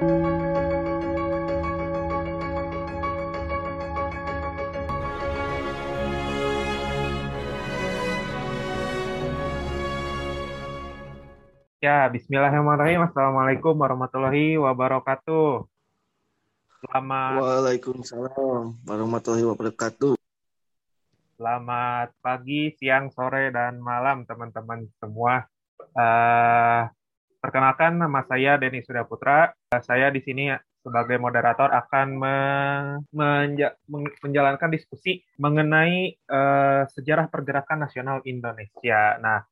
Ya, Bismillahirrahmanirrahim. Assalamualaikum warahmatullahi wabarakatuh. Selamat Waalaikumsalam warahmatullahi wabarakatuh. Selamat pagi, siang, sore, dan malam teman-teman semua. Uh, perkenalkan nama saya Denny Surya Putra. Saya di sini sebagai moderator akan me menja menjalankan diskusi mengenai uh, sejarah pergerakan nasional Indonesia. Nah,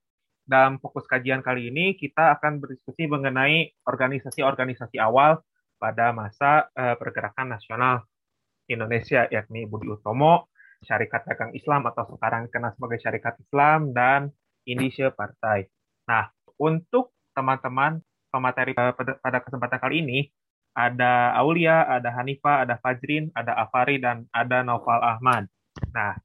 dalam fokus kajian kali ini kita akan berdiskusi mengenai organisasi-organisasi awal pada masa uh, pergerakan nasional Indonesia yakni Budi Utomo, Syarikat Dagang Islam atau sekarang dikenal sebagai Syarikat Islam dan Indische Partai. Nah, untuk teman-teman pemateri uh, pada kesempatan kali ini ada Aulia, ada Hanifa, ada Fajrin, ada Afari dan ada Noval Ahmad. Nah,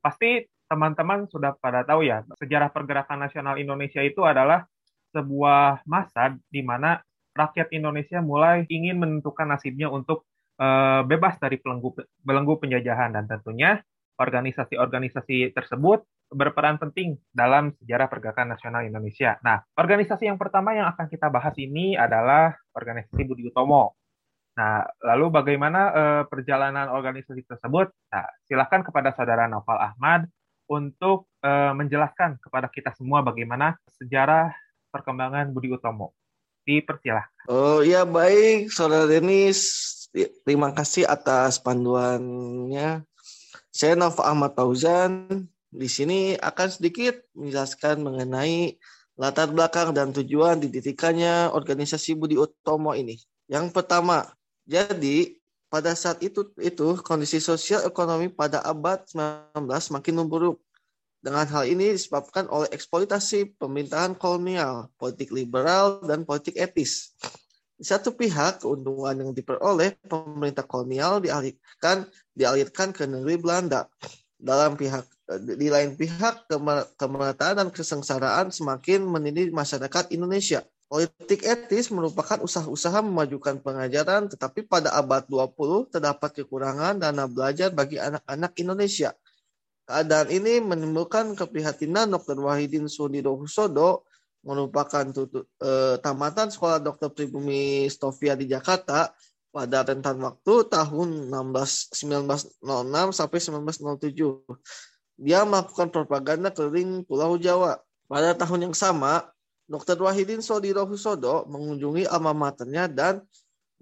pasti teman-teman sudah pada tahu ya, sejarah pergerakan nasional Indonesia itu adalah sebuah masa di mana rakyat Indonesia mulai ingin menentukan nasibnya untuk uh, bebas dari belenggu, belenggu penjajahan dan tentunya organisasi-organisasi tersebut berperan penting dalam sejarah pergerakan nasional Indonesia. Nah, organisasi yang pertama yang akan kita bahas ini adalah organisasi Budi Utomo. Nah, lalu bagaimana uh, perjalanan organisasi tersebut? Nah, silakan kepada saudara Noval Ahmad untuk uh, menjelaskan kepada kita semua bagaimana sejarah perkembangan Budi Utomo. Dipersilahkan. Oh iya baik, Saudara Denis. Terima kasih atas panduannya. Saya Nova Ahmad Fauzan. Di sini akan sedikit menjelaskan mengenai latar belakang dan tujuan didirikannya organisasi Budi Utomo ini. Yang pertama, jadi pada saat itu itu kondisi sosial ekonomi pada abad 19 makin memburuk. Dengan hal ini disebabkan oleh eksploitasi pemerintahan kolonial, politik liberal, dan politik etis. Di satu pihak, keuntungan yang diperoleh pemerintah kolonial dialihkan dialirkan ke negeri Belanda. Dalam pihak di lain pihak, kemerataan dan kesengsaraan semakin mendidik masyarakat Indonesia. Politik etis merupakan usaha-usaha memajukan pengajaran, tetapi pada abad 20 terdapat kekurangan dana belajar bagi anak-anak Indonesia. Keadaan ini menimbulkan keprihatinan Dr. Wahidin Sudido Husodo merupakan tutup, eh, tamatan sekolah Dr. Pribumi Stovia di Jakarta pada rentan waktu tahun 16, 1906 sampai 1907. Dia melakukan propaganda keliling Pulau Jawa. Pada tahun yang sama, Dr. Wahidin Sodiro Husodo mengunjungi alma maternya dan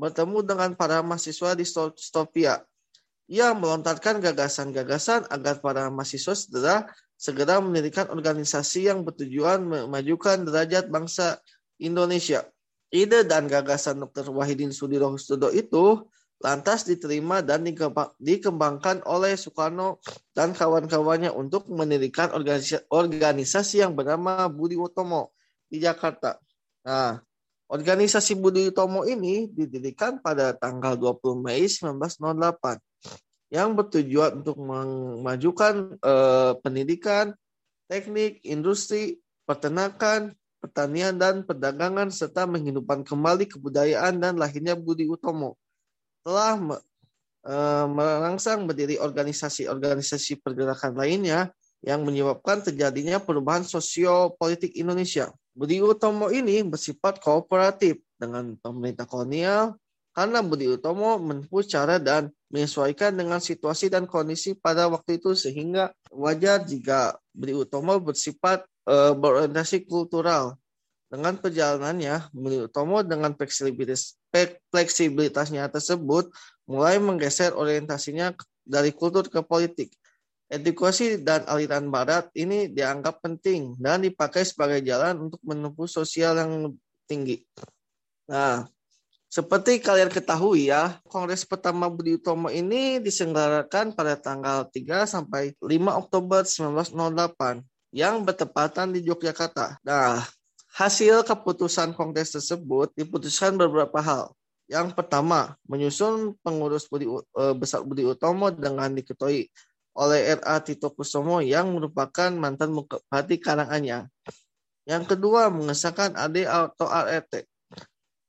bertemu dengan para mahasiswa di Stopia. Ia melontarkan gagasan-gagasan agar para mahasiswa segera segera mendirikan organisasi yang bertujuan memajukan derajat bangsa Indonesia. Ide dan gagasan Dr. Wahidin Sudiro Husodo itu lantas diterima dan dikembangkan oleh Soekarno dan kawan-kawannya untuk mendirikan organisasi yang bernama Budi Utomo di Jakarta. Nah, organisasi Budi Utomo ini didirikan pada tanggal 20 Mei 1908 yang bertujuan untuk memajukan eh, pendidikan, teknik, industri, peternakan, pertanian dan perdagangan serta menghidupkan kembali kebudayaan dan lahirnya Budi Utomo. Telah eh, merangsang berdiri organisasi-organisasi pergerakan lainnya yang menyebabkan terjadinya perubahan sosio-politik Indonesia. Budi Utomo ini bersifat kooperatif dengan pemerintah kolonial karena Budi Utomo menempuh cara dan menyesuaikan dengan situasi dan kondisi pada waktu itu sehingga wajar jika Budi Utomo bersifat e, berorientasi kultural. Dengan perjalanannya, Budi Utomo dengan fleksibilitas, fleksibilitasnya tersebut mulai menggeser orientasinya dari kultur ke politik. Edukasi dan aliran barat ini dianggap penting dan dipakai sebagai jalan untuk menempuh sosial yang tinggi. Nah, seperti kalian ketahui ya, Kongres pertama Budi Utomo ini diselenggarakan pada tanggal 3 sampai 5 Oktober 1908 yang bertepatan di Yogyakarta. Nah, hasil keputusan Kongres tersebut diputuskan beberapa hal. Yang pertama, menyusun pengurus Budi, uh, besar Budi Utomo dengan diketuai oleh R.A. Tito Kusumo yang merupakan mantan Bupati Karanganyar. Yang kedua, mengesahkan AD atau RRT.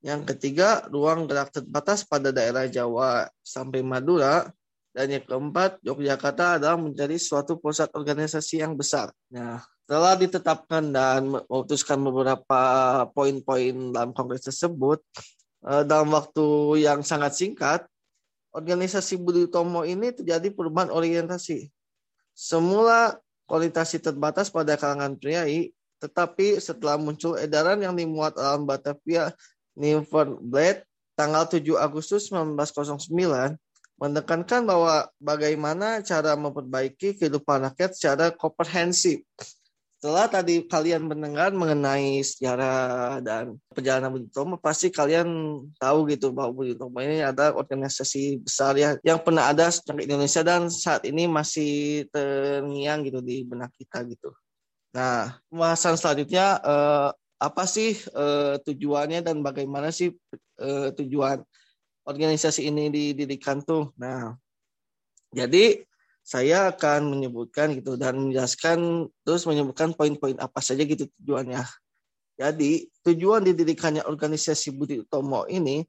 Yang ketiga, ruang gerak terbatas pada daerah Jawa sampai Madura. Dan yang keempat, Yogyakarta adalah menjadi suatu pusat organisasi yang besar. Nah, setelah ditetapkan dan memutuskan beberapa poin-poin dalam kongres tersebut, eh, dalam waktu yang sangat singkat, organisasi Budi Utomo ini terjadi perubahan orientasi. Semula kualitasnya terbatas pada kalangan priai, tetapi setelah muncul edaran yang dimuat dalam Batavia Blade tanggal 7 Agustus 1909 menekankan bahwa bagaimana cara memperbaiki kehidupan rakyat secara komprehensif. Setelah tadi kalian mendengar mengenai sejarah dan perjalanan Budi Utomo, pasti kalian tahu gitu bahwa Budi Utomo ini ada organisasi besar ya yang pernah ada di Indonesia dan saat ini masih terngiang gitu di benak kita gitu. Nah, pembahasan selanjutnya eh, apa sih eh, tujuannya dan bagaimana sih eh, tujuan organisasi ini didirikan tuh. Nah, jadi saya akan menyebutkan gitu dan menjelaskan terus menyebutkan poin-poin apa saja gitu tujuannya. Jadi, tujuan didirikannya organisasi Budi Utomo ini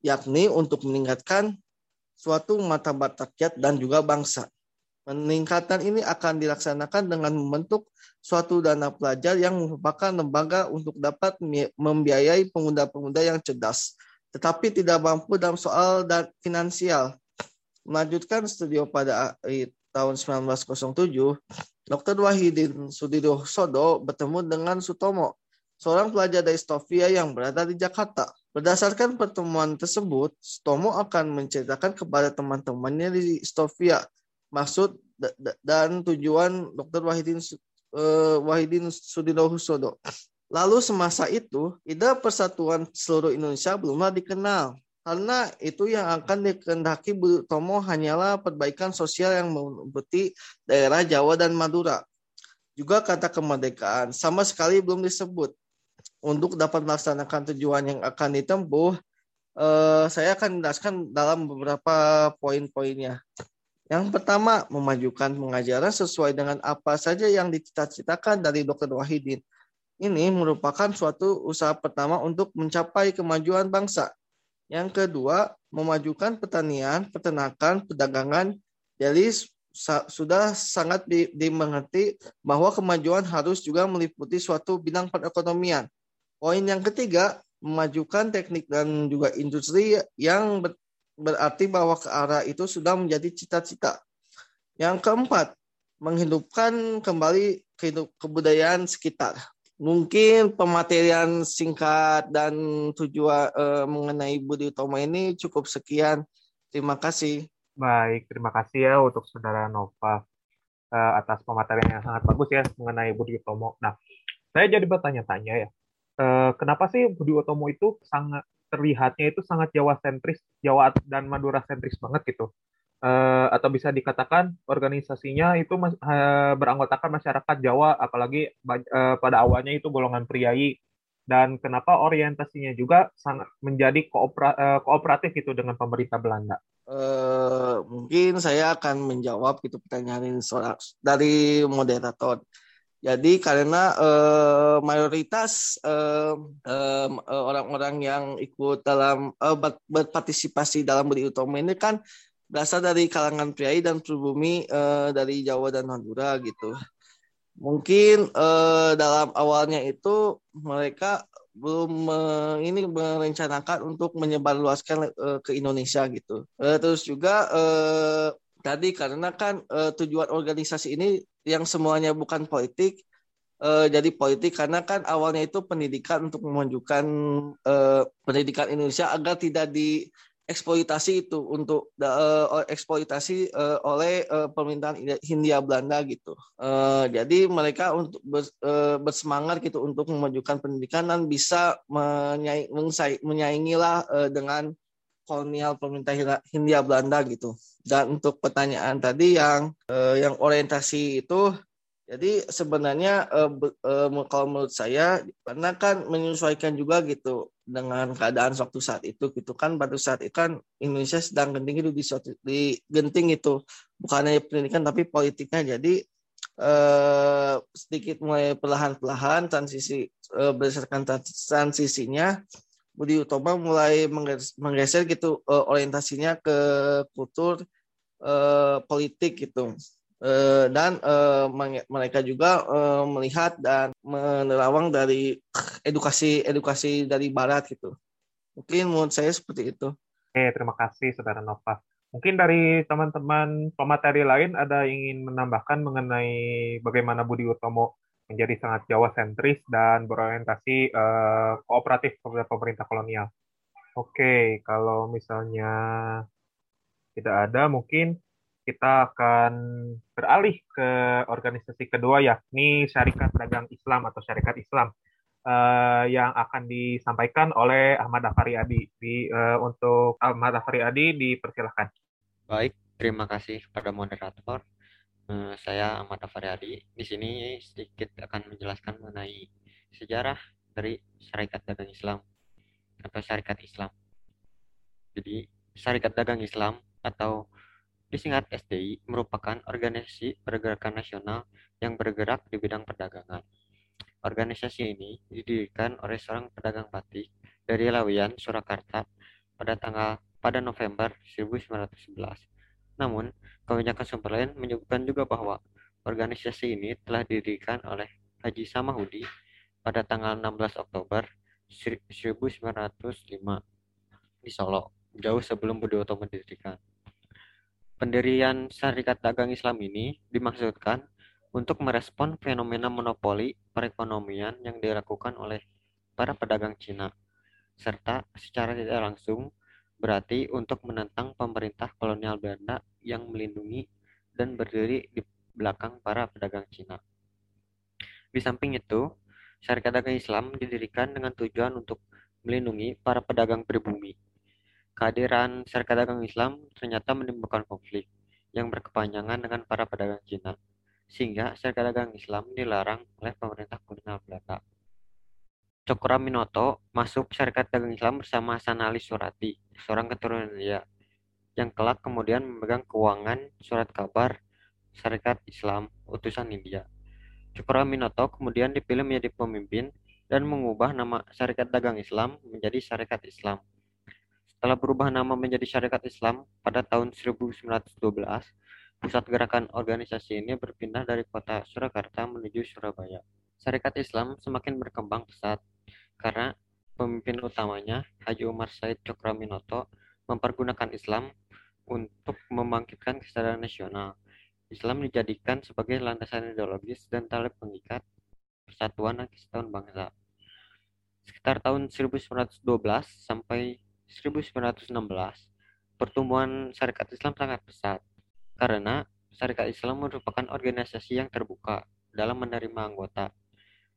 yakni untuk meningkatkan suatu martabat rakyat dan juga bangsa. Peningkatan ini akan dilaksanakan dengan membentuk suatu dana pelajar yang merupakan lembaga untuk dapat membiayai pemuda-pemuda yang cerdas, tetapi tidak mampu dalam soal dan finansial. Melanjutkan studio pada tahun 1907, Dr. Wahidin Sodo bertemu dengan Sutomo, seorang pelajar dari Stovia yang berada di Jakarta. Berdasarkan pertemuan tersebut, Sutomo akan menceritakan kepada teman-temannya di Stovia maksud dan tujuan Dr. Wahidin uh, Wahidin Sudirohusodo. Lalu semasa itu, ide persatuan seluruh Indonesia belumlah dikenal. Karena itu yang akan dikehendaki Bu Tomo hanyalah perbaikan sosial yang meliputi daerah Jawa dan Madura. Juga kata kemerdekaan sama sekali belum disebut. Untuk dapat melaksanakan tujuan yang akan ditempuh, eh, saya akan menjelaskan dalam beberapa poin-poinnya. Yang pertama, memajukan pengajaran sesuai dengan apa saja yang dicita-citakan dari Dr. Wahidin ini merupakan suatu usaha pertama untuk mencapai kemajuan bangsa. Yang kedua, memajukan pertanian, peternakan, perdagangan. Jadi sudah sangat dimengerti bahwa kemajuan harus juga meliputi suatu bidang perekonomian. Poin yang ketiga, memajukan teknik dan juga industri yang berarti bahwa ke arah itu sudah menjadi cita-cita. Yang keempat, menghidupkan kembali kebudayaan sekitar mungkin pematerian singkat dan tujuan uh, mengenai Budi Utomo ini cukup sekian. Terima kasih. Baik, terima kasih ya untuk saudara Nova uh, atas pematerian yang sangat bagus ya mengenai Budi Utomo. Nah, saya jadi bertanya-tanya ya, uh, kenapa sih Budi Utomo itu sangat terlihatnya itu sangat Jawa sentris, Jawa dan Madura sentris banget gitu uh, atau bisa dikatakan organisasinya itu mas, uh, beranggotakan masyarakat Jawa, apalagi uh, pada awalnya itu golongan priai dan kenapa orientasinya juga sangat menjadi koopera, kooperatif itu dengan pemerintah Belanda. Uh, mungkin saya akan menjawab itu pertanyaan ini dari moderator. Jadi karena uh, mayoritas orang-orang orang -orang yang ikut dalam uh, berpartisipasi dalam beri utama ini kan berasal dari kalangan priai dan pribumi uh, dari Jawa dan Madura gitu. Mungkin uh, dalam awalnya itu mereka belum uh, ini merencanakan untuk menyebarluaskan uh, ke Indonesia gitu. Uh, terus juga uh, tadi karena kan uh, tujuan organisasi ini yang semuanya bukan politik uh, jadi politik karena kan awalnya itu pendidikan untuk memajukan uh, pendidikan Indonesia agar tidak di eksploitasi itu untuk uh, eksploitasi uh, oleh uh, pemerintahan Hindia Belanda gitu. Uh, jadi mereka untuk ber, uh, bersemangat gitu untuk memajukan pendidikan dan bisa menyaing, menyaingilah uh, dengan kolonial pemerintah Hindia Belanda gitu. Dan untuk pertanyaan tadi yang uh, yang orientasi itu jadi sebenarnya uh, uh, kalau menurut saya karena kan menyesuaikan juga gitu dengan keadaan waktu saat itu gitu kan. Pada saat itu kan Indonesia sedang genting itu di, di genting itu. Bukan hanya pendidikan tapi politiknya. Jadi uh, sedikit mulai perlahan-perlahan transisi uh, berdasarkan transisinya Budi Utama mulai menggeser gitu uh, orientasinya ke kultur uh, politik gitu. Uh, dan uh, mereka juga uh, melihat dan menerawang dari edukasi edukasi dari barat gitu. Mungkin menurut saya seperti itu. Oke, terima kasih Saudara Nova. Mungkin dari teman-teman pemateri lain ada yang ingin menambahkan mengenai bagaimana Budi Utomo menjadi sangat Jawa sentris dan berorientasi uh, kooperatif kepada pemerintah kolonial. Oke, kalau misalnya tidak ada, mungkin kita akan beralih ke organisasi kedua yakni Syarikat Dagang Islam atau Syarikat Islam uh, yang akan disampaikan oleh Ahmad Afari Adi. Di, uh, untuk Ahmad Afari Adi dipersilahkan. Baik, terima kasih pada moderator. Uh, saya Ahmad Afariadi. Di sini sedikit akan menjelaskan mengenai sejarah dari Syarikat Dagang Islam atau Syarikat Islam. Jadi, Syarikat Dagang Islam atau disingkat SDI merupakan organisasi pergerakan nasional yang bergerak di bidang perdagangan. Organisasi ini didirikan oleh seorang pedagang batik dari Lawian, Surakarta pada tanggal pada November 1911. Namun, kebanyakan sumber lain menyebutkan juga bahwa organisasi ini telah didirikan oleh Haji Samahudi pada tanggal 16 Oktober 1905 di Solo, jauh sebelum Budi Utomo didirikan. Pendirian Syarikat Dagang Islam ini dimaksudkan untuk merespon fenomena monopoli perekonomian yang dilakukan oleh para pedagang Cina, serta secara tidak langsung berarti untuk menentang pemerintah kolonial Belanda yang melindungi dan berdiri di belakang para pedagang Cina. Di samping itu, Syarikat Dagang Islam didirikan dengan tujuan untuk melindungi para pedagang pribumi. Kehadiran Syarikat Dagang Islam ternyata menimbulkan konflik yang berkepanjangan dengan para pedagang Cina, sehingga Syarikat Dagang Islam dilarang oleh pemerintah kolonial Belanda. Cokro Minoto masuk Syarikat Dagang Islam bersama Hasan Ali Surati, seorang keturunan India, yang kelak kemudian memegang keuangan surat kabar Syarikat Islam utusan India. Cokro Minoto kemudian dipilih menjadi pemimpin dan mengubah nama Syarikat Dagang Islam menjadi Syarikat Islam. Setelah berubah nama menjadi Syarikat Islam pada tahun 1912, pusat gerakan organisasi ini berpindah dari kota Surakarta menuju Surabaya. Syarikat Islam semakin berkembang pesat karena pemimpin utamanya Haji Umar Said Cokraminoto mempergunakan Islam untuk membangkitkan kesadaran nasional. Islam dijadikan sebagai landasan ideologis dan tali pengikat persatuan dan kesatuan bangsa. Sekitar tahun 1912 sampai 1916, pertumbuhan syarikat Islam sangat pesat karena syarikat Islam merupakan organisasi yang terbuka dalam menerima anggota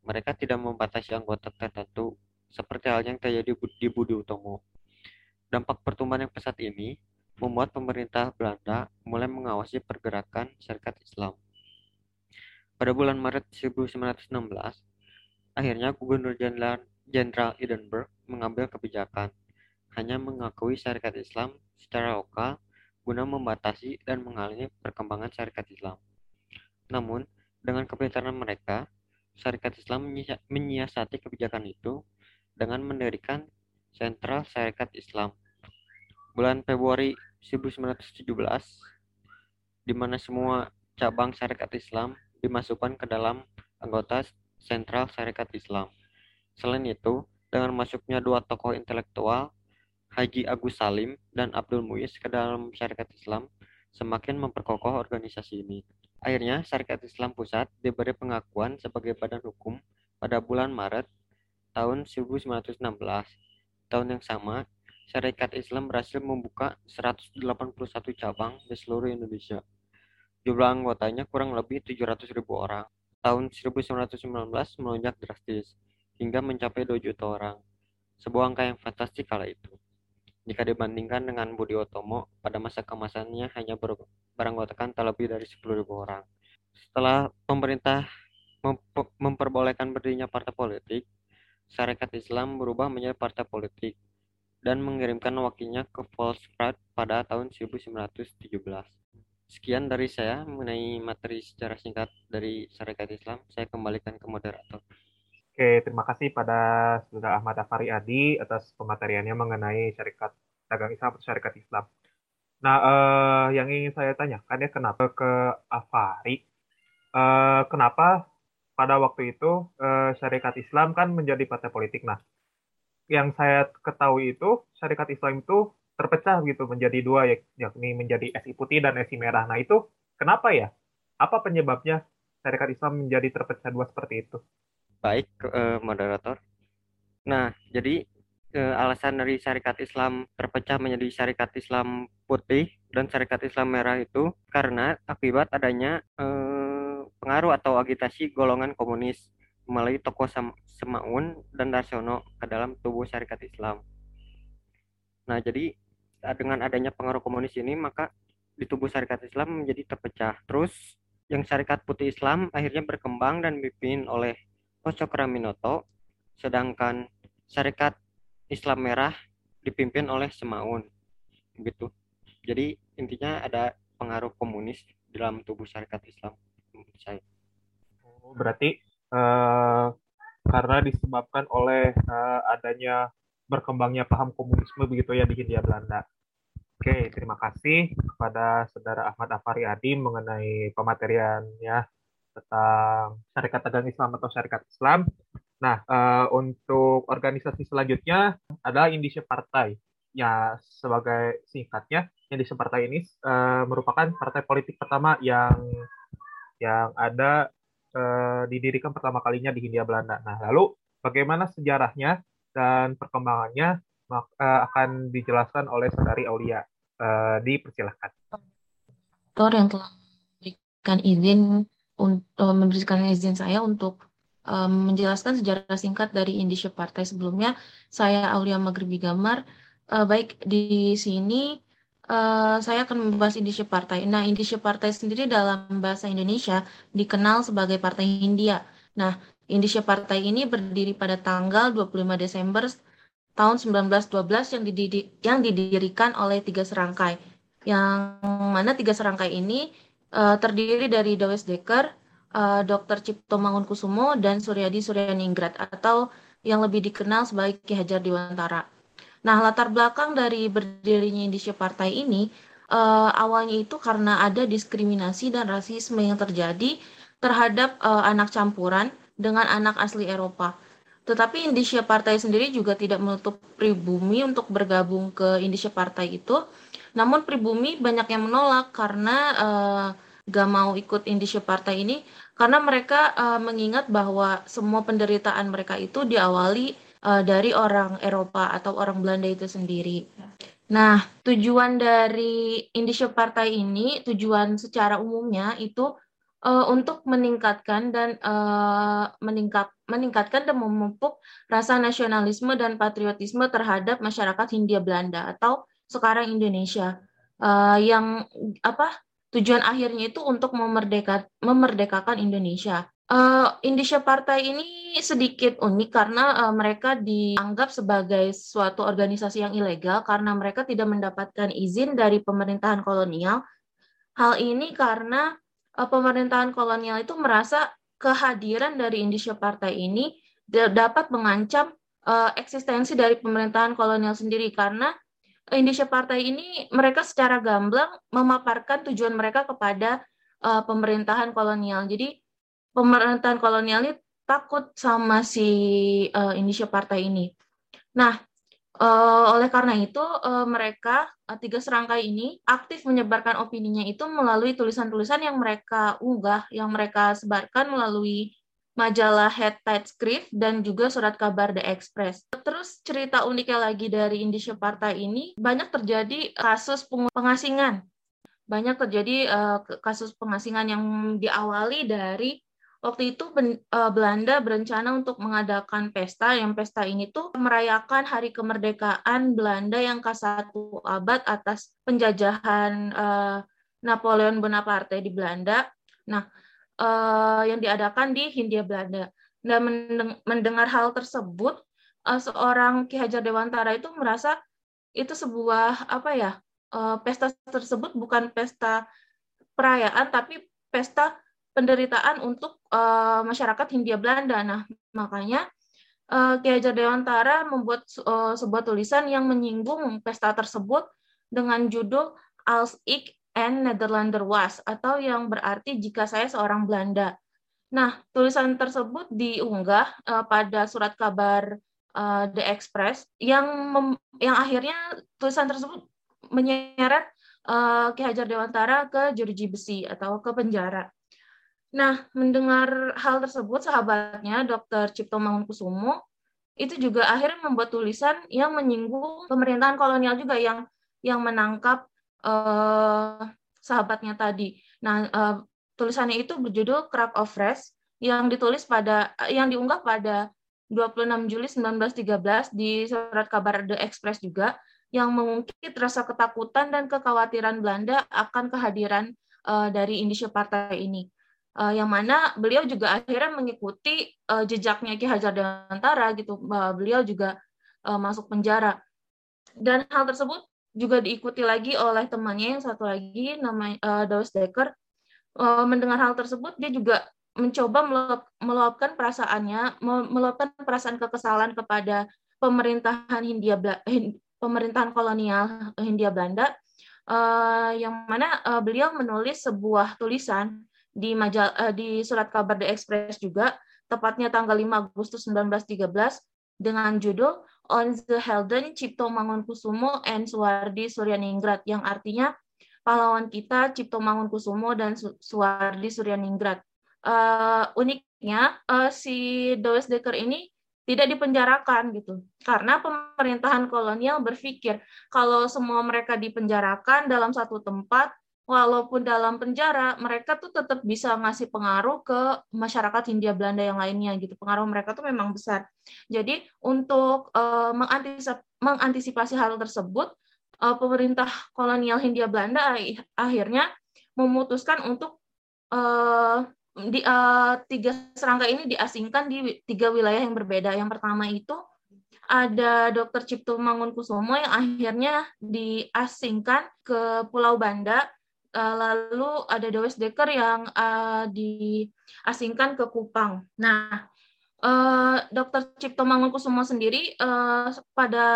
mereka tidak membatasi anggota tertentu, seperti hal yang terjadi di Budi Utomo. Dampak pertumbuhan yang pesat ini membuat pemerintah Belanda mulai mengawasi pergerakan syarikat Islam. Pada bulan Maret 1916, akhirnya Gubernur Jenderal Edinburgh mengambil kebijakan hanya mengakui syarikat Islam secara lokal guna membatasi dan menghalangi perkembangan syarikat Islam. Namun, dengan kepintaran mereka, Syarikat Islam menyiasati kebijakan itu dengan mendirikan Sentral Syarikat Islam. Bulan Februari 1917, di mana semua cabang Syarikat Islam dimasukkan ke dalam anggota Sentral Syarikat Islam. Selain itu, dengan masuknya dua tokoh intelektual, Haji Agus Salim dan Abdul Muiz ke dalam Syarikat Islam, semakin memperkokoh organisasi ini. Akhirnya, Syarikat Islam Pusat diberi pengakuan sebagai badan hukum pada bulan Maret tahun 1916. Tahun yang sama, Syarikat Islam berhasil membuka 181 cabang di seluruh Indonesia. Jumlah anggotanya kurang lebih 700 ribu orang. Tahun 1919 melonjak drastis, hingga mencapai 2 juta orang. Sebuah angka yang fantastik kala itu. Jika dibandingkan dengan Budi Otomo, pada masa kemasannya hanya ber beranggotakan tak lebih dari 10.000 orang. Setelah pemerintah memperbolehkan berdirinya partai politik, Syarikat Islam berubah menjadi partai politik dan mengirimkan wakilnya ke Volkswagen pada tahun 1917. Sekian dari saya mengenai materi secara singkat dari Syarikat Islam. Saya kembalikan ke moderator. Oke, terima kasih pada Saudara Ahmad Afari Adi atas pemateriannya mengenai syarikat dagang Islam atau syarikat Islam. Nah, eh, yang ingin saya tanyakan ya kenapa ke Afari, eh, kenapa pada waktu itu eh, syarikat Islam kan menjadi partai politik. Nah, yang saya ketahui itu syarikat Islam itu terpecah gitu menjadi dua yakni menjadi SI putih dan SI merah. Nah, itu kenapa ya? Apa penyebabnya syarikat Islam menjadi terpecah dua seperti itu? Baik, eh, moderator. Nah, jadi eh, alasan dari syarikat Islam terpecah menjadi syarikat Islam putih dan syarikat Islam merah itu karena akibat adanya eh, pengaruh atau agitasi golongan komunis melalui tokoh Semaun dan Darsono ke dalam tubuh syarikat Islam. Nah, jadi dengan adanya pengaruh komunis ini maka di tubuh syarikat Islam menjadi terpecah. Terus yang syarikat putih Islam akhirnya berkembang dan dipimpin oleh Cokraminoto, sedangkan Syarikat Islam Merah dipimpin oleh Semaun. Begitu. Jadi intinya ada pengaruh komunis dalam tubuh syarikat Islam menurut saya. Oh, berarti uh, karena disebabkan oleh uh, adanya berkembangnya paham komunisme begitu ya di Hindia Belanda. Oke, terima kasih kepada Saudara Ahmad Afari Adi mengenai pemateriannya tentang syarikat dagang Islam atau syarikat Islam. Nah, uh, untuk organisasi selanjutnya adalah Indonesia Partai. Ya, sebagai singkatnya, Indonesia Partai ini uh, merupakan partai politik pertama yang yang ada uh, didirikan pertama kalinya di Hindia Belanda. Nah, lalu bagaimana sejarahnya dan perkembangannya uh, akan dijelaskan oleh Saudari Aulia. Uh, dipersilahkan. yang telah memberikan izin untuk memberikan izin saya untuk um, menjelaskan sejarah singkat dari Indonesia Partai sebelumnya. Saya Aulia Maghribi Gamar. Uh, baik di sini uh, saya akan membahas Indonesia Partai. Nah, Indonesia Partai sendiri dalam bahasa Indonesia dikenal sebagai Partai Hindia. Nah, Indonesia Partai ini berdiri pada tanggal 25 Desember tahun 1912 yang, didiri, yang didirikan oleh tiga serangkai. Yang mana tiga serangkai ini uh, terdiri dari Dawes Dekker, uh, Dr. Cipto Mangunkusumo, dan Suryadi Suryaningrat atau yang lebih dikenal sebagai Ki Hajar Dewantara. Nah, latar belakang dari berdirinya Indonesia Partai ini uh, awalnya itu karena ada diskriminasi dan rasisme yang terjadi terhadap uh, anak campuran dengan anak asli Eropa. Tetapi Indonesia Partai sendiri juga tidak menutup pribumi untuk bergabung ke Indonesia Partai itu namun pribumi banyak yang menolak karena uh, gak mau ikut Indonesia Partai ini karena mereka uh, mengingat bahwa semua penderitaan mereka itu diawali uh, dari orang Eropa atau orang Belanda itu sendiri. Nah, tujuan dari Indonesia Partai ini, tujuan secara umumnya itu uh, untuk meningkatkan dan uh, meningkat meningkatkan dan memupuk rasa nasionalisme dan patriotisme terhadap masyarakat Hindia Belanda atau sekarang Indonesia uh, yang apa tujuan akhirnya itu untuk memerdeka, memerdekakan Indonesia. Uh, Indonesia Partai ini sedikit unik karena uh, mereka dianggap sebagai suatu organisasi yang ilegal karena mereka tidak mendapatkan izin dari pemerintahan kolonial. Hal ini karena pemerintahan kolonial itu merasa kehadiran dari Indonesia Partai ini dapat mengancam uh, eksistensi dari pemerintahan kolonial sendiri karena Indonesia Partai ini mereka secara gamblang memaparkan tujuan mereka kepada uh, pemerintahan kolonial. Jadi pemerintahan kolonial ini takut sama si uh, Indonesia Partai ini. Nah, uh, oleh karena itu uh, mereka uh, tiga serangkai ini aktif menyebarkan opininya itu melalui tulisan-tulisan yang mereka unggah, yang mereka sebarkan melalui majalah Head Tide Script, dan juga surat kabar The Express. Terus cerita uniknya lagi dari Indonesia Partai ini, banyak terjadi kasus pengasingan. Banyak terjadi uh, kasus pengasingan yang diawali dari waktu itu uh, Belanda berencana untuk mengadakan pesta, yang pesta ini tuh merayakan hari kemerdekaan Belanda yang ke-1 abad atas penjajahan uh, Napoleon Bonaparte di Belanda. Nah, uh, yang diadakan di Hindia Belanda. Dan mendengar hal tersebut, seorang Ki Hajar Dewantara itu merasa itu sebuah apa ya pesta tersebut bukan pesta perayaan tapi pesta penderitaan untuk uh, masyarakat Hindia Belanda. Nah, makanya uh, Ki Hajar Dewantara membuat uh, sebuah tulisan yang menyinggung pesta tersebut dengan judul Als ik en Nederlander was atau yang berarti jika saya seorang Belanda. Nah, tulisan tersebut diunggah uh, pada surat kabar uh, The Express yang mem yang akhirnya tulisan tersebut menyeret uh, Ki Hajar Dewantara ke jeruji besi atau ke penjara. Nah, mendengar hal tersebut, sahabatnya Dr. Cipto Mangunkusumo itu juga akhirnya membuat tulisan yang menyinggung pemerintahan kolonial juga yang yang menangkap uh, sahabatnya tadi. Nah, uh, tulisannya itu berjudul Crack of Rest yang ditulis pada yang diunggah pada 26 Juli 1913 di surat kabar The Express juga yang mengungkit rasa ketakutan dan kekhawatiran Belanda akan kehadiran uh, dari Indonesia Partai ini. Uh, yang mana beliau juga akhirnya mengikuti uh, jejaknya Ki Hajar Dewantara gitu. Uh, beliau juga uh, masuk penjara. Dan hal tersebut juga diikuti lagi oleh temannya yang satu lagi namanya uh, Dawes Dekker uh, mendengar hal tersebut dia juga mencoba meluapkan perasaannya meluapkan perasaan kekesalan kepada pemerintahan Hindia pemerintahan kolonial Hindia Belanda uh, yang mana uh, beliau menulis sebuah tulisan di majal uh, di surat kabar The Express juga tepatnya tanggal 5 Agustus 1913 dengan judul On the Helden Cipto Mangunkusumo and Suwardi Suryaningrat yang artinya pahlawan kita Cipto Mangunkusumo dan Suwardi Suryaningrat. Uh, uniknya uh, si Does Dekker ini tidak dipenjarakan gitu karena pemerintahan kolonial berpikir kalau semua mereka dipenjarakan dalam satu tempat walaupun dalam penjara mereka tuh tetap bisa ngasih pengaruh ke masyarakat Hindia Belanda yang lainnya gitu. Pengaruh mereka tuh memang besar. Jadi untuk uh, mengantisipasi hal tersebut uh, pemerintah kolonial Hindia Belanda akhirnya memutuskan untuk uh, di uh, tiga serangga ini diasingkan di tiga wilayah yang berbeda. Yang pertama itu ada Dr. Cipto Mangunkusumo yang akhirnya diasingkan ke Pulau Banda Eh, lalu ada Dewes Dekker yang uh, diasingkan ke Kupang. Nah, uh, Dr. Cipto Mangunkusumo sendiri uh, pada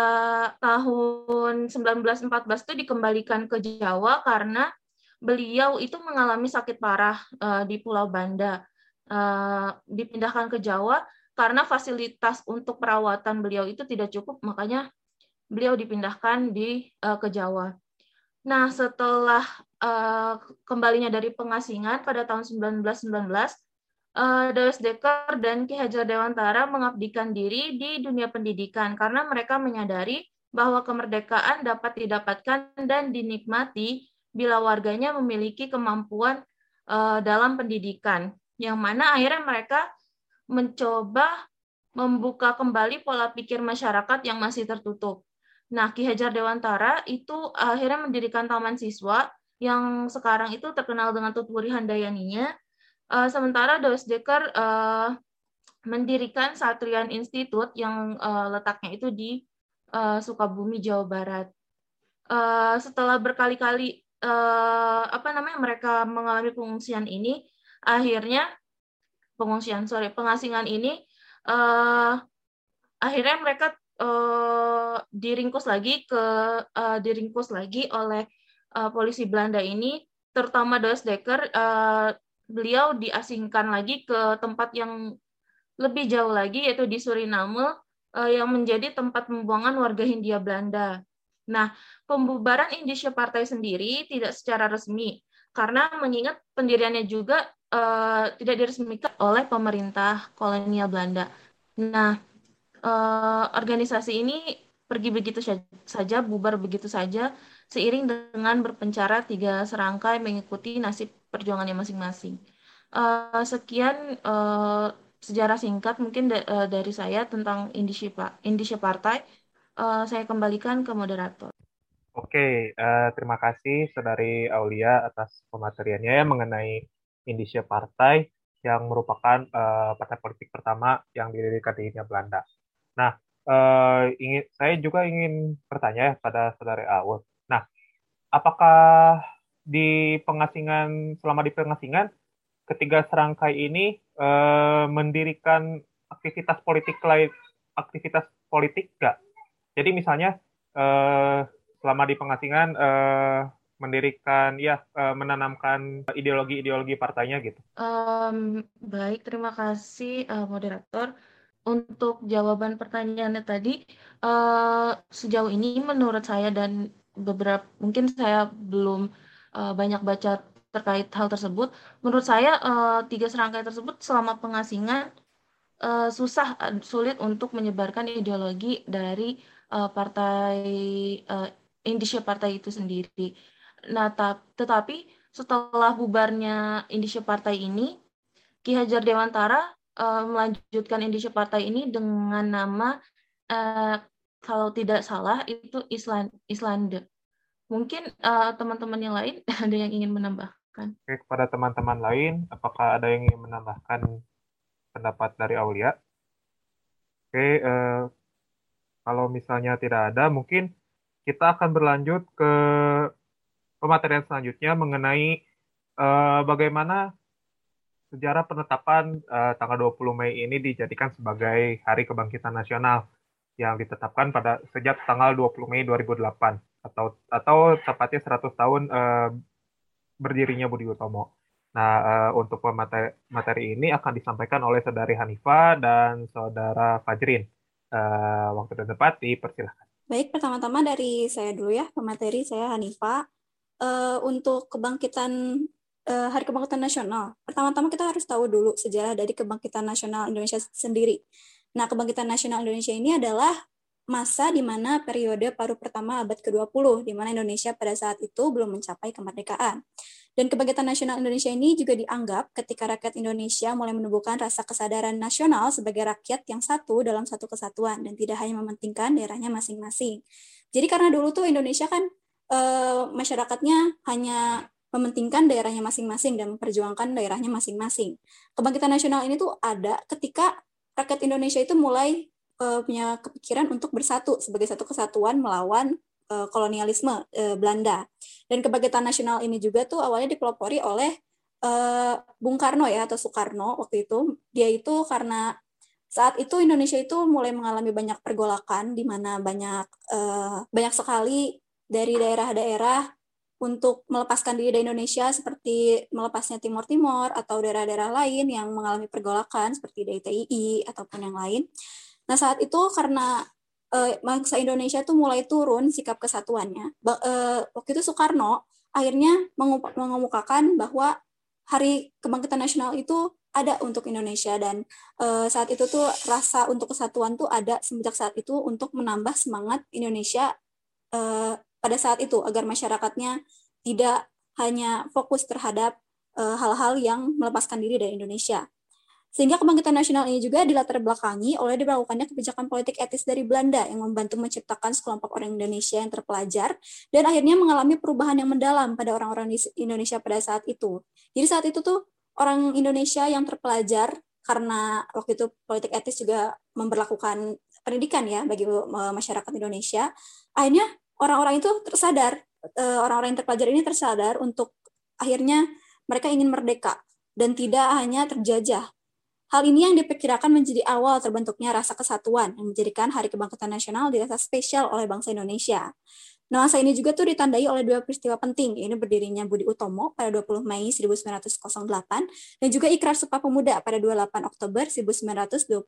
tahun 1914 itu dikembalikan ke Jawa karena beliau itu mengalami sakit parah uh, di Pulau Banda. Uh, dipindahkan ke Jawa karena fasilitas untuk perawatan beliau itu tidak cukup, makanya beliau dipindahkan di uh, ke Jawa. Nah, setelah uh, kembalinya dari pengasingan pada tahun 1919, uh, Dewes Dekker dan Ki Hajar Dewantara mengabdikan diri di dunia pendidikan karena mereka menyadari bahwa kemerdekaan dapat didapatkan dan dinikmati bila warganya memiliki kemampuan uh, dalam pendidikan, yang mana akhirnya mereka mencoba membuka kembali pola pikir masyarakat yang masih tertutup. Nah, Ki Hajar Dewantara itu akhirnya mendirikan taman siswa yang sekarang itu terkenal dengan Tutwuri Handayaninya. Uh, sementara Dois Dekker uh, mendirikan Satrian Institute yang uh, letaknya itu di uh, Sukabumi, Jawa Barat. Uh, setelah berkali-kali uh, apa namanya mereka mengalami pengungsian ini, akhirnya pengungsian sorry pengasingan ini uh, akhirnya mereka uh, diringkus lagi ke uh, diringkus lagi oleh uh, polisi Belanda ini, terutama Dos Dekker, uh, beliau diasingkan lagi ke tempat yang lebih jauh lagi yaitu di Suriname uh, yang menjadi tempat pembuangan warga Hindia Belanda. Nah, pembubaran Indonesia Partai sendiri tidak secara resmi karena mengingat pendiriannya juga uh, tidak diresmikan oleh pemerintah kolonial Belanda. Nah, uh, organisasi ini pergi begitu saja, bubar begitu saja, seiring dengan berpencara tiga serangkai mengikuti nasib perjuangannya masing-masing. Uh, sekian uh, sejarah singkat mungkin da uh, dari saya tentang Indonesia Partai. Uh, saya kembalikan ke moderator. Oke, uh, terima kasih Saudari Aulia atas pemateriannya ya mengenai Indonesia Partai yang merupakan uh, partai politik pertama yang didirikan di India Belanda. Nah, uh, ingin saya juga ingin bertanya ya pada saudara Awul. Nah, apakah di pengasingan selama di pengasingan ketiga serangkai ini uh, mendirikan aktivitas politik lain, aktivitas politik nggak? Jadi misalnya uh, selama di pengasingan uh, mendirikan ya uh, menanamkan ideologi-ideologi partainya gitu. Um, baik, terima kasih uh, moderator. Untuk jawaban pertanyaannya tadi, uh, sejauh ini menurut saya dan beberapa mungkin saya belum uh, banyak baca terkait hal tersebut. Menurut saya uh, tiga serangkai tersebut selama pengasingan uh, susah sulit untuk menyebarkan ideologi dari uh, partai uh, Indonesia Partai itu sendiri. Nah, tetapi setelah bubarnya Indonesia Partai ini, Ki Hajar Dewantara uh, melanjutkan Indonesia Partai ini dengan nama uh, kalau tidak salah itu Island Islande. Mungkin teman-teman uh, yang lain ada yang ingin menambahkan. Oke, kepada teman-teman lain, apakah ada yang ingin menambahkan pendapat dari Aulia? Oke, uh, kalau misalnya tidak ada, mungkin kita akan berlanjut ke pematerian selanjutnya mengenai uh, bagaimana sejarah penetapan uh, tanggal 20 Mei ini dijadikan sebagai Hari Kebangkitan Nasional yang ditetapkan pada sejak tanggal 20 Mei 2008 atau atau tepatnya 100 tahun uh, berdirinya Budi Utomo. Nah, uh, untuk materi, materi ini akan disampaikan oleh Saudari Hanifa dan Saudara Fajrin. Uh, waktu dan tempat dipersilahkan. Baik, pertama-tama dari saya dulu ya, pemateri saya Hanifa. Uh, untuk kebangkitan uh, Hari Kebangkitan Nasional. Pertama-tama kita harus tahu dulu sejarah dari Kebangkitan Nasional Indonesia sendiri. Nah, Kebangkitan Nasional Indonesia ini adalah masa di mana periode paruh pertama abad ke-20, di mana Indonesia pada saat itu belum mencapai kemerdekaan. Dan kebangkitan nasional Indonesia ini juga dianggap ketika rakyat Indonesia mulai menumbuhkan rasa kesadaran nasional sebagai rakyat yang satu dalam satu kesatuan dan tidak hanya mementingkan daerahnya masing-masing. Jadi karena dulu tuh Indonesia kan e, masyarakatnya hanya mementingkan daerahnya masing-masing dan memperjuangkan daerahnya masing-masing. Kebangkitan nasional ini tuh ada ketika rakyat Indonesia itu mulai uh, punya kepikiran untuk bersatu sebagai satu kesatuan melawan uh, kolonialisme uh, Belanda. Dan kebangkitan nasional ini juga tuh awalnya dipelopori oleh uh, Bung Karno ya atau Soekarno waktu itu. Dia itu karena saat itu Indonesia itu mulai mengalami banyak pergolakan di mana banyak uh, banyak sekali dari daerah-daerah untuk melepaskan diri dari Indonesia seperti melepasnya Timur Timur atau daerah-daerah lain yang mengalami pergolakan seperti DITII ataupun yang lain. Nah saat itu karena uh, bangsa Indonesia itu mulai turun sikap kesatuannya, uh, waktu itu Soekarno akhirnya mengemukakan bahwa Hari Kebangkitan Nasional itu ada untuk Indonesia dan uh, saat itu tuh rasa untuk kesatuan tuh ada semenjak saat itu untuk menambah semangat Indonesia uh, pada saat itu agar masyarakatnya tidak hanya fokus terhadap eh, hal-hal uh, yang melepaskan diri dari Indonesia. Sehingga kebangkitan nasional ini juga dilatar belakangi oleh diberlakukannya kebijakan politik etis dari Belanda yang membantu menciptakan sekelompok orang Indonesia yang terpelajar dan akhirnya mengalami perubahan yang mendalam pada orang-orang Indonesia pada saat itu. Jadi saat itu tuh orang Indonesia yang terpelajar karena waktu itu politik etis juga memperlakukan pendidikan ya bagi eh, masyarakat Indonesia, akhirnya orang-orang itu tersadar, eh, orang-orang yang terpelajar ini tersadar untuk akhirnya mereka ingin merdeka dan tidak hanya terjajah. Hal ini yang diperkirakan menjadi awal terbentuknya rasa kesatuan yang menjadikan Hari Kebangkitan Nasional dirasa spesial oleh bangsa Indonesia. Nuansa ini juga tuh ditandai oleh dua peristiwa penting, ini berdirinya Budi Utomo pada 20 Mei 1908 dan juga Ikrar Sumpah Pemuda pada 28 Oktober 1928.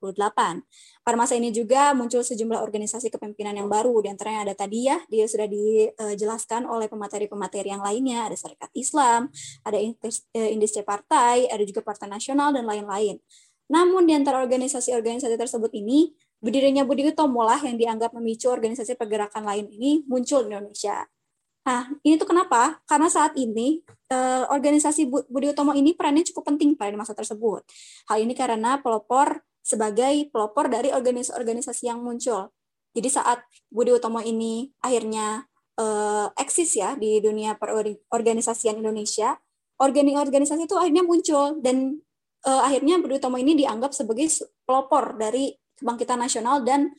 Pada masa ini juga muncul sejumlah organisasi kepemimpinan yang baru, di antaranya ada tadi ya, dia sudah dijelaskan oleh pemateri-pemateri yang lainnya, ada Serikat Islam, ada Industri Partai, ada juga Partai Nasional, dan lain-lain. Namun di antara organisasi-organisasi tersebut ini, Berdirinya Budi Utomo lah yang dianggap memicu organisasi pergerakan lain ini muncul di Indonesia. Nah, ini tuh kenapa? Karena saat ini eh, organisasi Budi Utomo ini perannya cukup penting pada masa tersebut. Hal ini karena pelopor sebagai pelopor dari organisasi-organisasi yang muncul. Jadi saat Budi Utomo ini akhirnya eh, eksis ya di dunia perorganisasian Indonesia, organisasi itu akhirnya muncul dan eh, akhirnya Budi Utomo ini dianggap sebagai pelopor dari kebangkitan nasional dan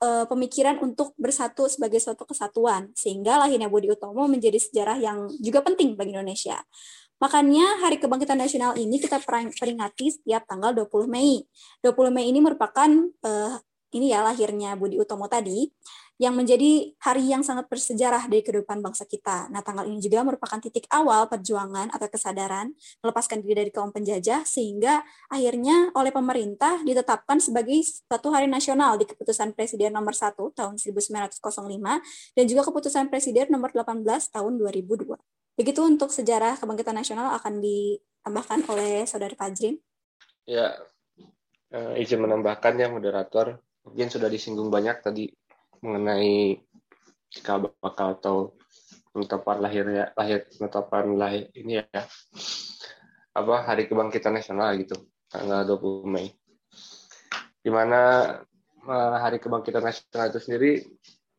uh, pemikiran untuk bersatu sebagai suatu kesatuan sehingga lahirnya Budi Utomo menjadi sejarah yang juga penting bagi Indonesia. Makanya Hari Kebangkitan Nasional ini kita peringati setiap tanggal 20 Mei. 20 Mei ini merupakan uh, ini ya lahirnya Budi Utomo tadi yang menjadi hari yang sangat bersejarah dari kehidupan bangsa kita. Nah, tanggal ini juga merupakan titik awal perjuangan atau kesadaran melepaskan diri dari kaum penjajah sehingga akhirnya oleh pemerintah ditetapkan sebagai suatu hari nasional di keputusan Presiden nomor 1 tahun 1905 dan juga keputusan Presiden nomor 18 tahun 2002. Begitu untuk sejarah kebangkitan nasional akan ditambahkan oleh Saudara Fajrin. Ya, uh, izin menambahkan ya moderator. Mungkin sudah disinggung banyak tadi mengenai cikal bakal atau penetapan lahirnya lahir penetapan lahir ini ya. Apa hari kebangkitan nasional gitu tanggal 20 Mei. Di mana uh, hari kebangkitan nasional itu sendiri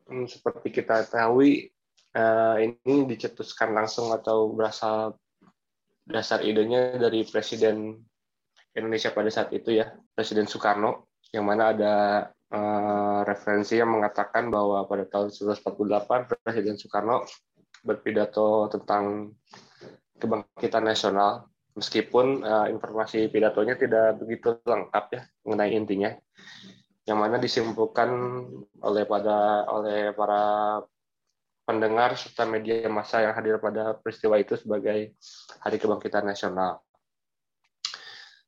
um, seperti kita ketahui uh, ini dicetuskan langsung atau berasal dasar idenya dari Presiden Indonesia pada saat itu ya Presiden Soekarno yang mana ada uh, referensi yang mengatakan bahwa pada tahun 1948 Presiden Soekarno berpidato tentang kebangkitan nasional meskipun uh, informasi pidatonya tidak begitu lengkap ya mengenai intinya yang mana disimpulkan oleh pada oleh para pendengar serta media massa yang hadir pada peristiwa itu sebagai Hari Kebangkitan Nasional.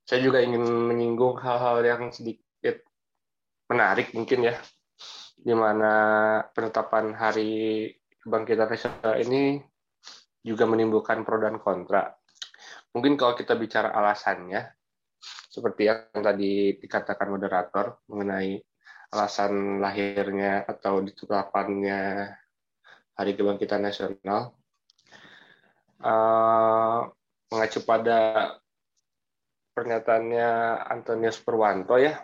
Saya juga ingin menyinggung hal-hal yang sedikit menarik mungkin ya, di mana penetapan Hari Kebangkitan Nasional ini juga menimbulkan pro dan kontra. Mungkin kalau kita bicara alasannya, seperti yang tadi dikatakan moderator mengenai alasan lahirnya atau ditetapkannya Hari Kebangkitan Nasional, uh, mengacu pada pernyataannya Antonius Purwanto ya,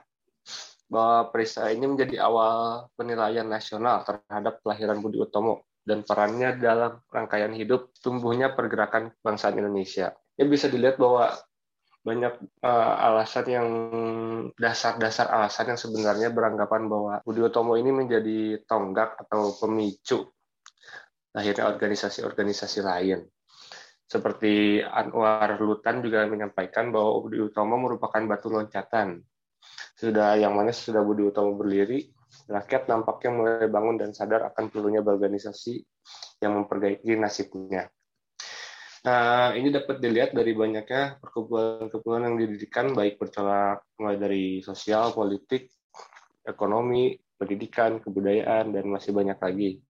bahwa peristiwa ini menjadi awal penilaian nasional terhadap kelahiran Budi Utomo dan perannya dalam rangkaian hidup tumbuhnya pergerakan kebangsaan Indonesia. Ya bisa dilihat bahwa banyak uh, alasan yang dasar-dasar alasan yang sebenarnya beranggapan bahwa Budi Utomo ini menjadi tonggak atau pemicu lahirnya organisasi-organisasi lain. Seperti Anwar Lutan juga menyampaikan bahwa Budi Utomo merupakan batu loncatan sudah yang mana sudah Budi Utomo berdiri, rakyat nampaknya mulai bangun dan sadar akan perlunya berorganisasi yang memperbaiki nasibnya. Nah, ini dapat dilihat dari banyaknya perkumpulan-perkumpulan yang didirikan, baik bercolak mulai dari sosial, politik, ekonomi, pendidikan, kebudayaan, dan masih banyak lagi.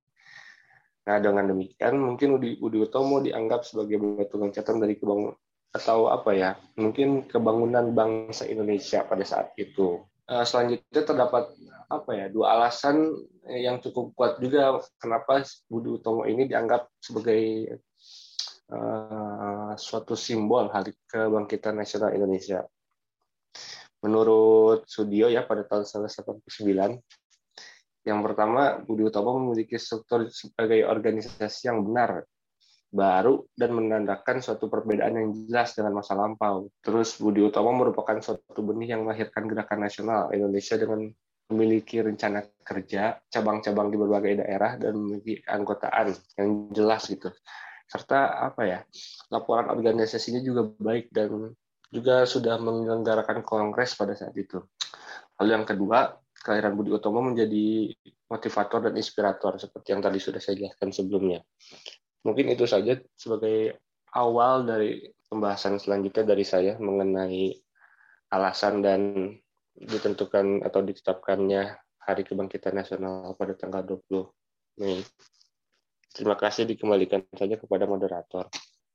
Nah, dengan demikian, mungkin Budi, Budi Utomo dianggap sebagai batu loncatan dari kebangun, atau apa ya mungkin kebangunan bangsa Indonesia pada saat itu. Uh, selanjutnya terdapat apa ya dua alasan yang cukup kuat juga kenapa Budi Utomo ini dianggap sebagai uh, suatu simbol hari kebangkitan nasional Indonesia. Menurut Sudio ya pada tahun 1989, yang pertama Budi Utomo memiliki struktur sebagai organisasi yang benar baru dan menandakan suatu perbedaan yang jelas dengan masa lampau. Terus Budi Utomo merupakan suatu benih yang melahirkan gerakan nasional Indonesia dengan memiliki rencana kerja, cabang-cabang di berbagai daerah dan memiliki anggotaan yang jelas gitu. Serta apa ya, laporan organisasinya juga baik dan juga sudah menyelenggarakan kongres pada saat itu. Lalu yang kedua, kelahiran Budi Utomo menjadi motivator dan inspirator seperti yang tadi sudah saya jelaskan sebelumnya. Mungkin itu saja sebagai awal dari pembahasan selanjutnya dari saya mengenai alasan dan ditentukan atau ditetapkannya Hari Kebangkitan Nasional pada tanggal 20 Mei. Terima kasih dikembalikan saja kepada moderator.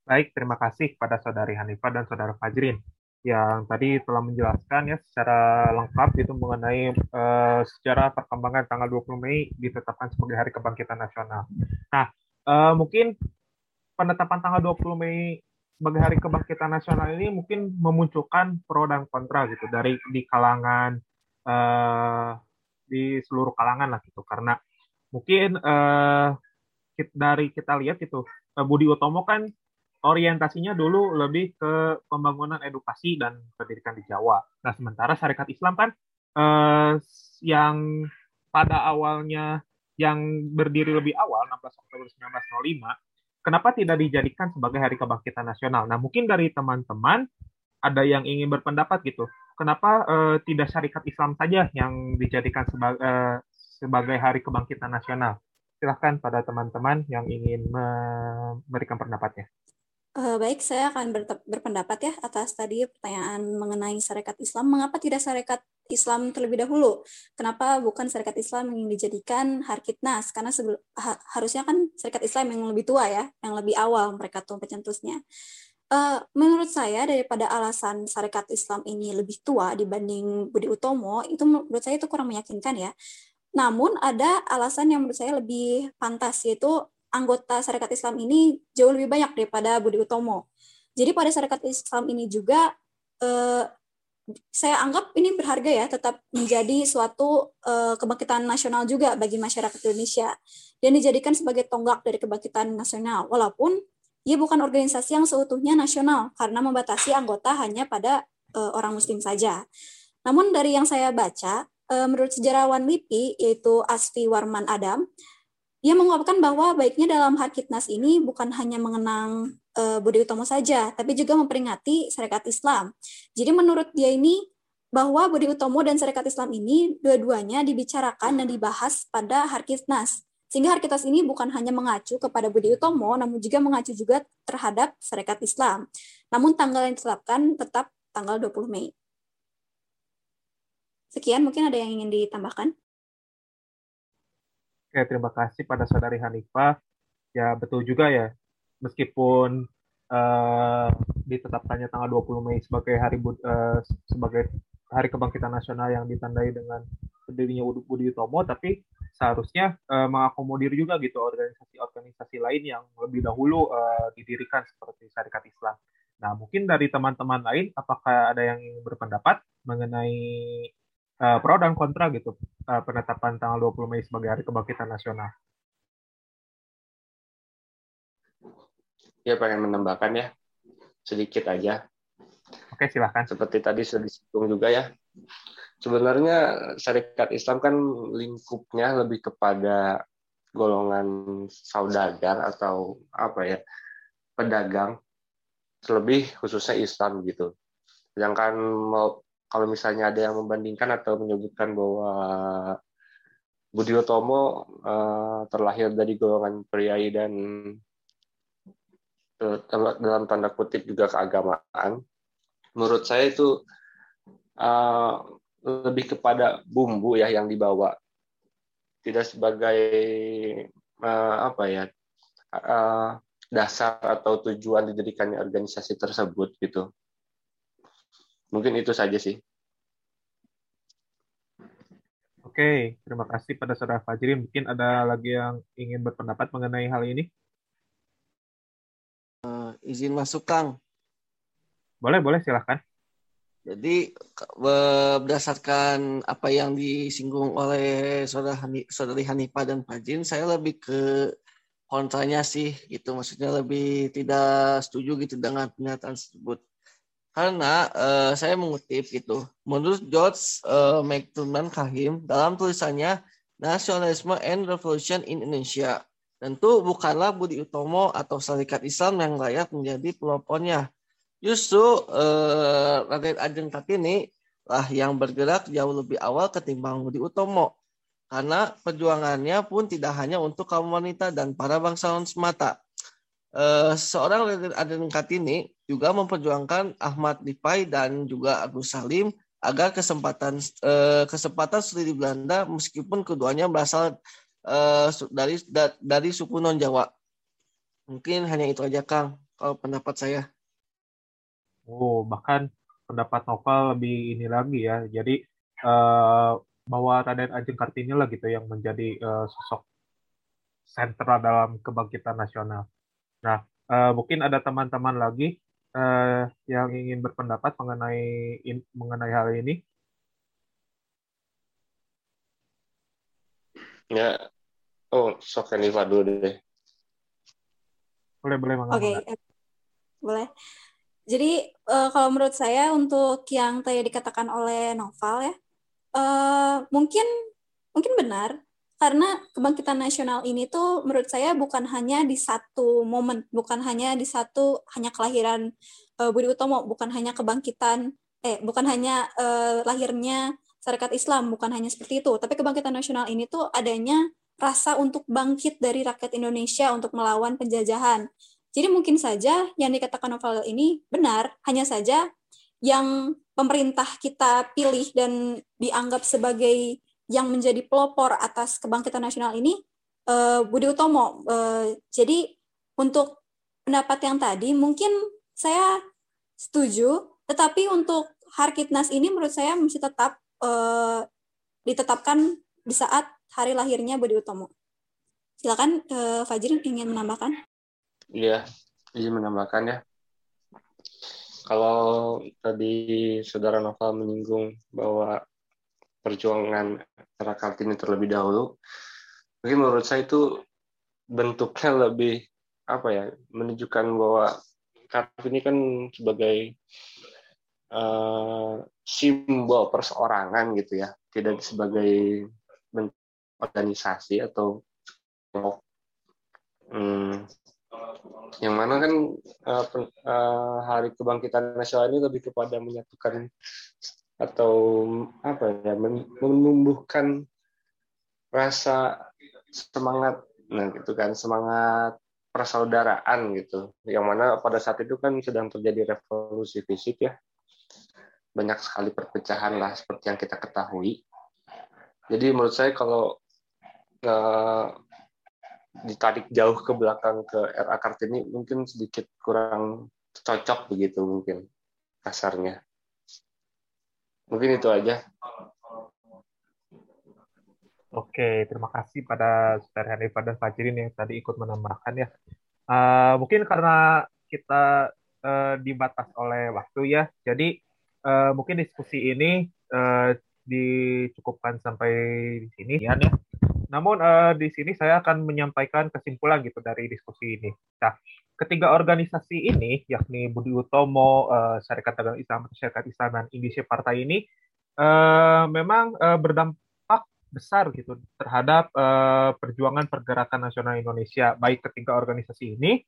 Baik, terima kasih kepada Saudari Hanifah dan Saudara Fajrin yang tadi telah menjelaskan ya secara lengkap itu mengenai uh, sejarah perkembangan tanggal 20 Mei ditetapkan sebagai Hari Kebangkitan Nasional. Nah, uh, mungkin penetapan tanggal 20 Mei sebagai Hari Kebangkitan Nasional ini mungkin memunculkan pro dan kontra gitu dari di kalangan uh, di seluruh kalangan lah gitu karena mungkin uh, dari kita lihat itu Budi Utomo kan orientasinya dulu lebih ke pembangunan edukasi dan pendidikan di Jawa. Nah sementara Syarikat Islam kan uh, yang pada awalnya yang berdiri lebih awal 16 Oktober 1905 kenapa tidak dijadikan sebagai hari kebangkitan nasional? Nah, mungkin dari teman-teman ada yang ingin berpendapat gitu. Kenapa uh, tidak syarikat Islam saja yang dijadikan sebagai uh, sebagai hari kebangkitan nasional? Silahkan pada teman-teman yang ingin memberikan pendapatnya. Uh, baik, saya akan ber berpendapat ya atas tadi pertanyaan mengenai syarikat Islam. Mengapa tidak syarikat Islam terlebih dahulu? Kenapa bukan syarikat Islam yang dijadikan Harkitnas? Karena ha harusnya kan syarikat Islam yang lebih tua ya, yang lebih awal mereka tuh pencetusnya. Uh, menurut saya daripada alasan syarikat Islam ini lebih tua dibanding Budi Utomo, itu menurut saya itu kurang meyakinkan ya. Namun ada alasan yang menurut saya lebih pantas yaitu anggota Syarikat Islam ini jauh lebih banyak daripada Budi Utomo. Jadi pada Syarikat Islam ini juga eh, saya anggap ini berharga ya, tetap menjadi suatu eh, kebangkitan nasional juga bagi masyarakat Indonesia dan dijadikan sebagai tonggak dari kebangkitan nasional. Walaupun ia bukan organisasi yang seutuhnya nasional karena membatasi anggota hanya pada eh, orang Muslim saja. Namun dari yang saya baca, eh, menurut sejarawan LIPI yaitu Asfi Warman Adam, ia mengungkapkan bahwa baiknya dalam Harkitnas ini bukan hanya mengenang uh, Budi Utomo saja, tapi juga memperingati Syarikat Islam. Jadi menurut dia ini bahwa Budi Utomo dan Syarikat Islam ini dua-duanya dibicarakan dan dibahas pada Harkitnas. Sehingga Harkitnas ini bukan hanya mengacu kepada Budi Utomo, namun juga mengacu juga terhadap Syarikat Islam. Namun tanggal yang ditetapkan tetap tanggal 20 Mei. Sekian, mungkin ada yang ingin ditambahkan? Terima kasih pada saudari Hanifah. Ya, betul juga ya. Meskipun uh, ditetapkannya tanggal 20 Mei sebagai hari uh, sebagai hari kebangkitan nasional yang ditandai dengan berdirinya Budi Utomo, tapi seharusnya uh, mengakomodir juga gitu organisasi-organisasi lain yang lebih dahulu uh, didirikan seperti Syarikat Islam. Nah, mungkin dari teman-teman lain, apakah ada yang berpendapat mengenai uh, pro dan kontra gitu uh, penetapan tanggal 20 Mei sebagai Hari Kebangkitan Nasional. Ya pengen menambahkan ya sedikit aja. Oke silahkan. Seperti tadi sudah disinggung juga ya. Sebenarnya syarikat Islam kan lingkupnya lebih kepada golongan saudagar atau apa ya pedagang, terlebih khususnya Islam gitu. Sedangkan kalau misalnya ada yang membandingkan atau menyebutkan bahwa Budi Utomo uh, terlahir dari golongan priai dan uh, dalam tanda kutip juga keagamaan, menurut saya itu uh, lebih kepada bumbu ya yang dibawa, tidak sebagai uh, apa ya uh, dasar atau tujuan didirikannya organisasi tersebut gitu. Mungkin itu saja sih. Oke, terima kasih pada saudara Fajri. Mungkin ada lagi yang ingin berpendapat mengenai hal ini? Uh, izin masuk, Kang. Boleh, boleh, silahkan. Jadi berdasarkan apa yang disinggung oleh saudara Hani, saudari Hanifah dan Fajrin, saya lebih ke kontranya sih, gitu. Maksudnya lebih tidak setuju gitu dengan pernyataan tersebut. Karena uh, saya mengutip gitu, menurut George uh, McTurnan Kahim dalam tulisannya Nasionalisme and Revolution in Indonesia, tentu bukanlah Budi Utomo atau Serikat Islam yang layak menjadi pelopornya. Justru uh, Raden Ajeng Kartini lah yang bergerak jauh lebih awal ketimbang Budi Utomo. Karena perjuangannya pun tidak hanya untuk kaum wanita dan para bangsawan semata, Uh, seorang Aden Kartini juga memperjuangkan Ahmad Lipai dan juga Agus Salim agar kesempatan uh, kesempatan studi di Belanda meskipun keduanya berasal uh, dari da, dari suku non Jawa. Mungkin hanya itu aja Kang kalau pendapat saya. Oh, bahkan pendapat novel lebih ini lagi ya. Jadi uh, bahwa Raden Ajeng Kartini lah gitu yang menjadi uh, sosok sentral dalam kebangkitan nasional. Nah, uh, mungkin ada teman-teman lagi uh, yang ingin berpendapat mengenai in, mengenai hal ini. Ya, oh, sok Eniva dulu deh. Boleh, boleh, Oke, okay. boleh. Jadi uh, kalau menurut saya untuk yang tadi dikatakan oleh Noval ya, uh, mungkin mungkin benar karena kebangkitan nasional ini tuh menurut saya bukan hanya di satu momen, bukan hanya di satu hanya kelahiran uh, Budi Utomo, bukan hanya kebangkitan eh bukan hanya uh, lahirnya Syarikat Islam, bukan hanya seperti itu, tapi kebangkitan nasional ini tuh adanya rasa untuk bangkit dari rakyat Indonesia untuk melawan penjajahan. Jadi mungkin saja yang dikatakan novel ini benar, hanya saja yang pemerintah kita pilih dan dianggap sebagai yang menjadi pelopor atas kebangkitan nasional ini uh, Budi Utomo. Uh, jadi untuk pendapat yang tadi mungkin saya setuju, tetapi untuk Harkitnas ini menurut saya masih tetap uh, ditetapkan di saat hari lahirnya Budi Utomo. Silakan uh, Fajrin ingin menambahkan. Iya, izin menambahkan ya. Kalau tadi saudara Nova menyinggung bahwa perjuangan era Kartini terlebih dahulu, mungkin menurut saya itu bentuknya lebih apa ya menunjukkan bahwa Kartini kan sebagai uh, simbol perseorangan gitu ya, tidak sebagai bentuk organisasi atau hmm, yang mana kan uh, uh, Hari Kebangkitan Nasional ini lebih kepada menyatukan atau apa ya menumbuhkan rasa semangat nah gitu kan semangat persaudaraan gitu. Yang mana pada saat itu kan sedang terjadi revolusi fisik ya. Banyak sekali perpecahan lah seperti yang kita ketahui. Jadi menurut saya kalau uh, ditarik jauh ke belakang ke RA Kartini mungkin sedikit kurang cocok begitu mungkin kasarnya Mungkin itu aja. Oke, terima kasih pada Saudara Hanifah dan Fajrin yang tadi ikut menambahkan ya. Uh, mungkin karena kita uh, dibatas oleh waktu ya, jadi uh, mungkin diskusi ini uh, dicukupkan sampai di sini ya. Namun uh, di sini saya akan menyampaikan kesimpulan gitu dari diskusi ini. Nah, ketiga organisasi ini, yakni Budi Utomo, uh, Syarikat Dagang Islam Syarikat Islam dan Indonesia Partai ini, uh, memang uh, berdampak besar gitu terhadap uh, perjuangan pergerakan nasional Indonesia. Baik ketiga organisasi ini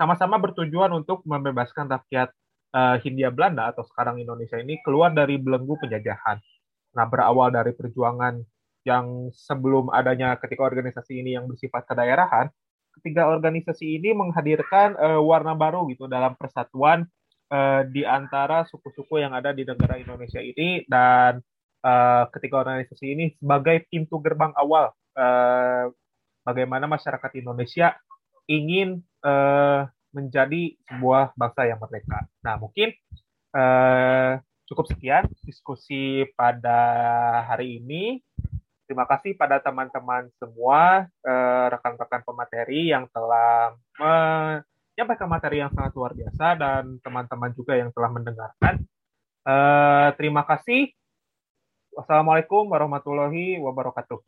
sama-sama bertujuan untuk membebaskan rakyat uh, Hindia Belanda atau sekarang Indonesia ini keluar dari belenggu penjajahan. Nah, berawal dari perjuangan yang sebelum adanya ketiga organisasi ini yang bersifat kedaerahan, ketiga organisasi ini menghadirkan uh, warna baru gitu dalam persatuan uh, di antara suku-suku yang ada di negara Indonesia ini dan uh, ketiga organisasi ini sebagai pintu gerbang awal uh, bagaimana masyarakat Indonesia ingin uh, menjadi sebuah bangsa yang merdeka. Nah mungkin uh, cukup sekian diskusi pada hari ini. Terima kasih pada teman-teman semua, eh, rekan-rekan pemateri yang telah menyampaikan materi yang sangat luar biasa dan teman-teman juga yang telah mendengarkan. Eh, terima kasih. Wassalamualaikum warahmatullahi wabarakatuh.